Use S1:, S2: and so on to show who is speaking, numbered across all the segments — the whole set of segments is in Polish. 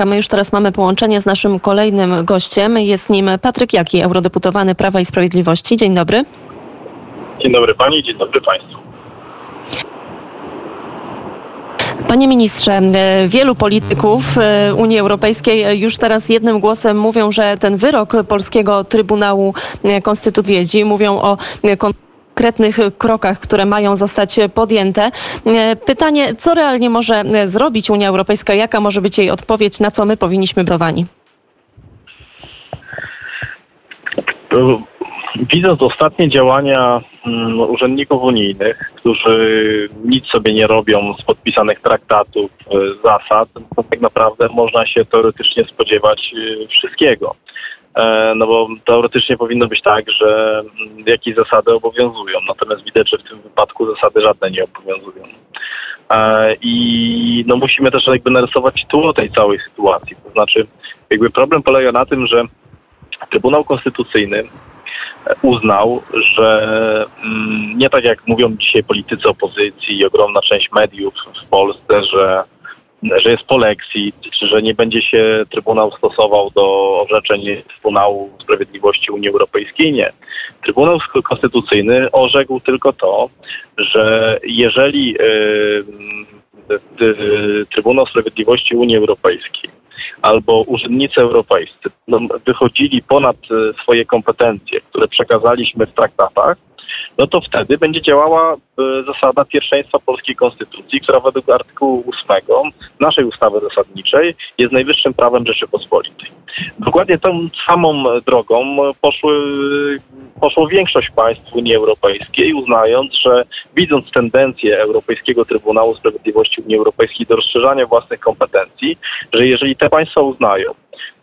S1: A my już teraz mamy połączenie z naszym kolejnym gościem. Jest nim Patryk Jaki, eurodeputowany Prawa i Sprawiedliwości. Dzień dobry.
S2: Dzień dobry Pani, dzień dobry Państwu.
S1: Panie ministrze, e, wielu polityków e, Unii Europejskiej już teraz jednym głosem mówią, że ten wyrok polskiego Trybunału e, Konstytucji mówią o konkretnych krokach, które mają zostać podjęte. Pytanie, co realnie może zrobić Unia Europejska? Jaka może być jej odpowiedź? Na co my powinniśmy browani?
S2: Widząc ostatnie działania mm, urzędników unijnych, którzy nic sobie nie robią z podpisanych traktatów, e, zasad, to tak naprawdę można się teoretycznie spodziewać e, wszystkiego. E, no bo teoretycznie powinno być tak, że mm, jakieś zasady obowiązują, natomiast widać, że w tym wypadku zasady żadne nie obowiązują. I no musimy też jakby narysować tło tej całej sytuacji. To znaczy, jakby problem polega na tym, że Trybunał Konstytucyjny uznał, że mm, nie tak jak mówią dzisiaj politycy opozycji i ogromna część mediów w Polsce, że że jest polexit, że nie będzie się Trybunał stosował do orzeczeń Trybunału Sprawiedliwości Unii Europejskiej. Nie. Trybunał Konstytucyjny orzekł tylko to, że jeżeli y, y, Trybunał Sprawiedliwości Unii Europejskiej albo urzędnicy europejscy no, wychodzili ponad e, swoje kompetencje, które przekazaliśmy w traktatach, no to wtedy będzie działała e, zasada pierwszeństwa polskiej konstytucji, która według artykułu 8 naszej ustawy zasadniczej jest najwyższym prawem Rzeczypospolitej. Dokładnie tą samą drogą poszły, poszło większość państw Unii Europejskiej, uznając, że widząc tendencję Europejskiego Trybunału Sprawiedliwości Unii Europejskiej do rozszerzania własnych kompetencji, że jeżeli te państwa uznają,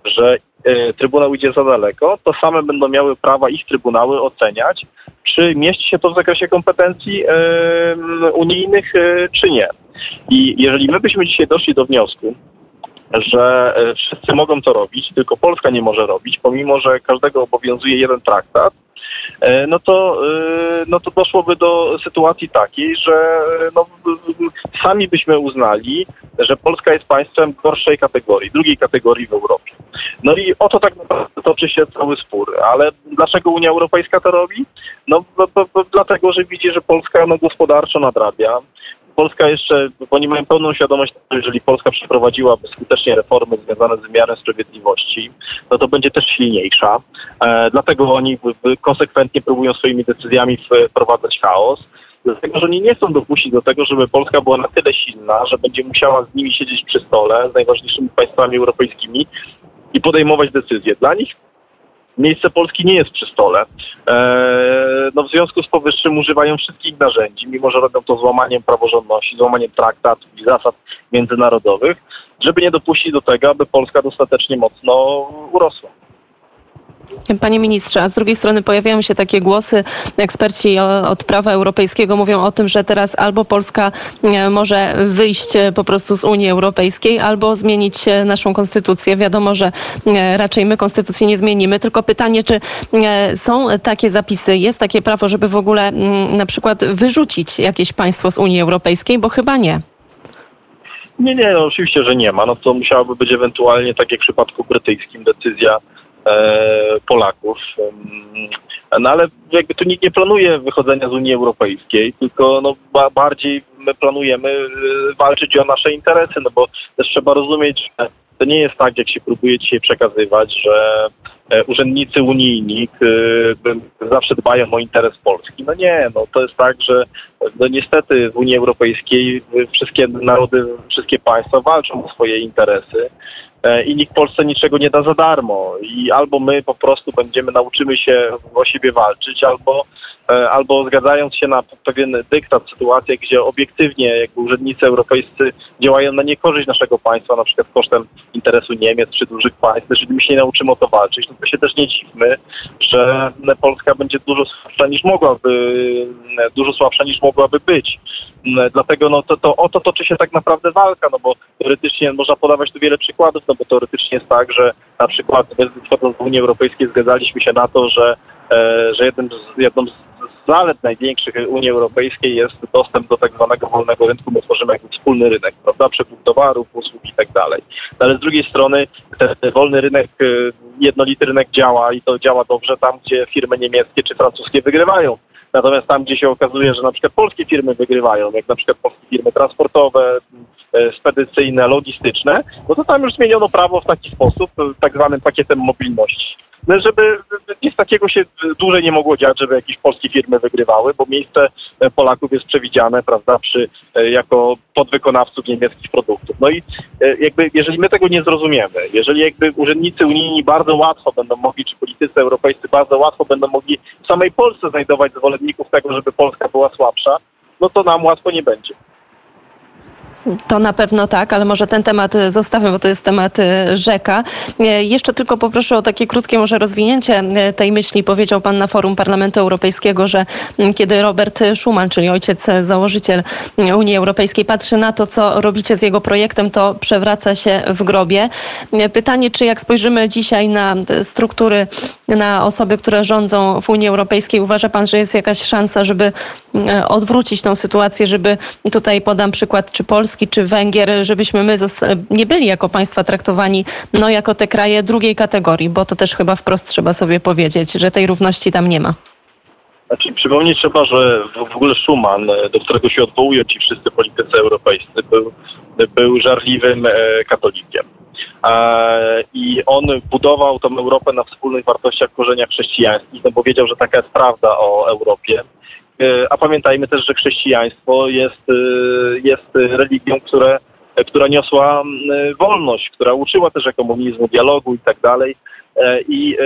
S2: że e, Trybunał idzie za daleko, to same będą miały prawa ich trybunały oceniać, czy mieści się to w zakresie kompetencji e, unijnych, e, czy nie. I jeżeli my byśmy dzisiaj doszli do wniosku, że wszyscy mogą to robić, tylko Polska nie może robić, pomimo że każdego obowiązuje jeden traktat, no to, e, no to doszłoby do sytuacji takiej, że no, sami byśmy uznali, że Polska jest państwem gorszej kategorii, drugiej kategorii w Europie. No i o to tak naprawdę toczy się cały spór. Ale dlaczego Unia Europejska to robi? No bo, bo dlatego, że widzi, że Polska no, gospodarczo nadrabia, Polska jeszcze, oni mają pełną świadomość, że jeżeli Polska przeprowadziłaby skutecznie reformy związane z wymiarem sprawiedliwości, no to będzie też silniejsza. E, dlatego oni konsekwentnie próbują swoimi decyzjami wprowadzać chaos. Dlatego, że oni nie chcą dopuścić do tego, żeby Polska była na tyle silna, że będzie musiała z nimi siedzieć przy stole, z najważniejszymi państwami europejskimi i podejmować decyzje. Dla nich miejsce Polski nie jest przy stole. E, no w związku z powyższym używają wszystkich narzędzi, mimo że robią to złamaniem praworządności, złamaniem traktatów i zasad międzynarodowych, żeby nie dopuścić do tego, aby Polska dostatecznie mocno urosła.
S1: Panie ministrze, a z drugiej strony pojawiają się takie głosy, eksperci od prawa europejskiego mówią o tym, że teraz albo Polska e, może wyjść e, po prostu z Unii Europejskiej, albo zmienić e, naszą konstytucję. Wiadomo, że raczej my konstytucji nie zmienimy, tylko pytanie, czy są takie zapisy, jest takie prawo, żeby w ogóle na przykład wyrzucić jakieś państwo z Unii Europejskiej, bo chyba nie.
S2: Nie, nie, no oczywiście, że nie ma. No to musiałaby być ewentualnie, tak jak w przypadku brytyjskim, decyzja Polaków. No ale jakby tu nikt nie planuje wychodzenia z Unii Europejskiej, tylko no bardziej my planujemy e, walczyć o nasze interesy, no bo też trzeba rozumieć, że to nie jest tak, jak się próbuje dzisiaj przekazywać, że e, urzędnicy unijni zawsze dbają o interes Polski. No nie, no to jest tak, że no niestety w Unii Europejskiej wszystkie narody, wszystkie państwa walczą o swoje interesy E, i nikt Polsce niczego nie da za darmo. I albo my po prostu będziemy, nauczymy się o siebie walczyć, albo E, albo zgadzając się na pewien dyktat, sytuację, gdzie obiektywnie jakby urzędnicy europejscy działają na niekorzyść naszego państwa, na przykład kosztem interesu Niemiec czy dużych państw, jeżeli my się nie nauczymy o to walczyć, no to się też nie dziwmy, że Polska będzie dużo słabsza niż mogłaby, dużo słabsza niż mogłaby być. Dlatego no to, to o to toczy się tak naprawdę walka, no bo teoretycznie można podawać tu wiele przykładów, no bo teoretycznie jest tak, że na przykład wchodząc do Unii Europejskiej zgadzaliśmy się na to, że, e, że jednym z, jedną z z zalet największych Unii Europejskiej jest dostęp do tak zwanego wolnego rynku. My tworzymy jakby wspólny rynek, prawda? Przepływ towarów, usług i tak dalej. No ale z drugiej strony ten wolny rynek, jednolity rynek działa i to działa dobrze tam, gdzie firmy niemieckie czy francuskie wygrywają. Natomiast tam, gdzie się okazuje, że na przykład polskie firmy wygrywają, jak na przykład polskie firmy transportowe, e, spedycyjne, logistyczne, no to tam już zmieniono prawo w taki sposób, tak zwanym pakietem mobilności no, żeby nic takiego się dłużej nie mogło dziać, żeby jakieś polskie firmy wygrywały, bo miejsce Polaków jest przewidziane, prawda, przy, e, jako podwykonawców niemieckich produktów. No i e, jakby, jeżeli my tego nie zrozumiemy, jeżeli jakby urzędnicy unijni bardzo łatwo będą mogli, czy politycy europejscy bardzo łatwo będą mogli w samej Polsce znajdować zwolenników tego, żeby Polska była słabsza, no to nam łatwo nie będzie.
S1: To na pewno tak, ale może ten temat e, zostawię, bo to jest temat e, rzeka. E, jeszcze tylko poproszę o takie krótkie może rozwinięcie tej myśli. Powiedział pan na forum Parlamentu Europejskiego, że kiedy Robert Schuman, czyli ojciec założyciel Unii Europejskiej, patrzy na to, co robicie z jego projektem, to przewraca się w grobie. Pytanie, czy jak spojrzymy dzisiaj na struktury, na osoby, które rządzą w Unii Europejskiej, uważa pan, że jest jakaś szansa, żeby odwrócić tą sytuację, żeby tutaj podam przykład, czy Polska, Polski czy Węgier, żebyśmy my nie byli jako państwa traktowani no, jako te kraje drugiej kategorii, bo to też chyba wprost trzeba sobie powiedzieć, że tej równości tam nie ma.
S2: Znaczy, przypomnieć trzeba, że w ogóle Schuman, do którego się odwołują ci wszyscy politycy europejscy, był, był żarliwym e, katolikiem. I on budował tą Europę na wspólnych wartościach, korzeniach chrześcijańskich, no bo wiedział, że taka jest prawda o Europie. E, a pamiętajmy też, że chrześcijaństwo jest, e, jest religią, które, która niosła wolność, która uczyła też komunizmu, dialogu i tak dalej. E, I,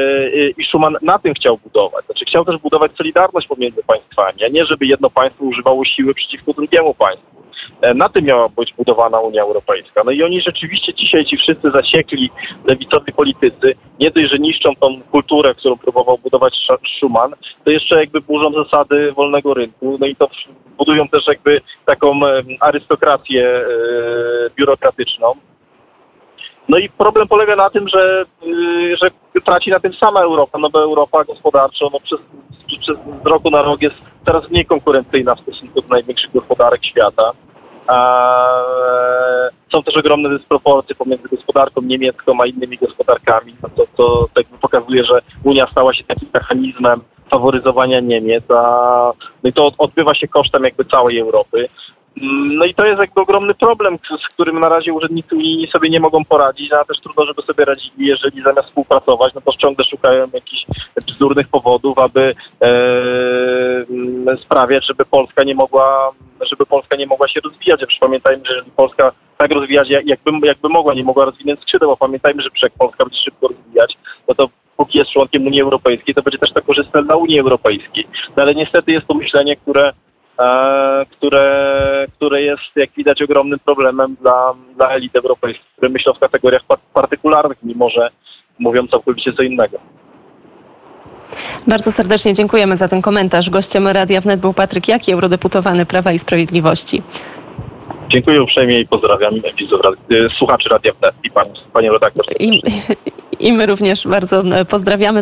S2: I na tym chciał budować. Znaczy chciał też budować solidarność pomiędzy państwami, a nie żeby jedno państwo używało siły przeciwko drugiemu państwu. E, na tym miała być budowana Unia Europejska. No i oni rzeczywiście dzisiaj ci wszyscy zasiekli lewicowi politycy, nie dość, że niszczą tą kulturę, którą próbował budować Schuman, to jeszcze jakby burzą zasady wolnego rynku, no i to budują też jakby taką arystokrację e, biurokratyczną. No i problem polega na tym, że, że traci na tym sama Europa, no bo Europa gospodarczo no przez, przez z roku na rok jest coraz mniej konkurencyjna w stosunku do największych gospodarek świata. Są też ogromne dysproporcje pomiędzy gospodarką niemiecką a innymi gospodarkami. No to, to tak pokazuje, że Unia stała się takim mechanizmem faworyzowania Niemiec, a no i to odbywa się kosztem jakby całej Europy. No i to jest jakby ogromny problem, z którym na razie urzędnicy unijni sobie nie mogą poradzić, a też trudno, żeby sobie radzili, jeżeli zamiast współpracować, no to ciągle szukają jakichś bzdurnych powodów, aby e, sprawiać, żeby Polska nie mogła żeby Polska nie mogła się rozwijać. Przecież pamiętajmy, że jeżeli Polska tak rozwijać, jakby, jakby mogła, nie mogła rozwinąć skrzydeł, bo pamiętajmy, że jak Polska będzie szybko rozwijać, no to póki jest członkiem Unii Europejskiej, to będzie też tak korzystne dla Unii Europejskiej. No ale niestety jest to myślenie, które E, które, które jest, jak widać, ogromnym problemem dla, dla elit europejskich, które myślą w kategoriach partykularnych, mimo że mówią całkowicie co innego.
S1: Bardzo serdecznie dziękujemy za ten komentarz. Gościem Radia Wnet był Patryk Jaki, eurodeputowany Prawa i Sprawiedliwości.
S2: Dziękuję uprzejmie i pozdrawiam widzów, słuchaczy Radia Wnet i pani, panie redaktor.
S1: I, I my również bardzo pozdrawiamy.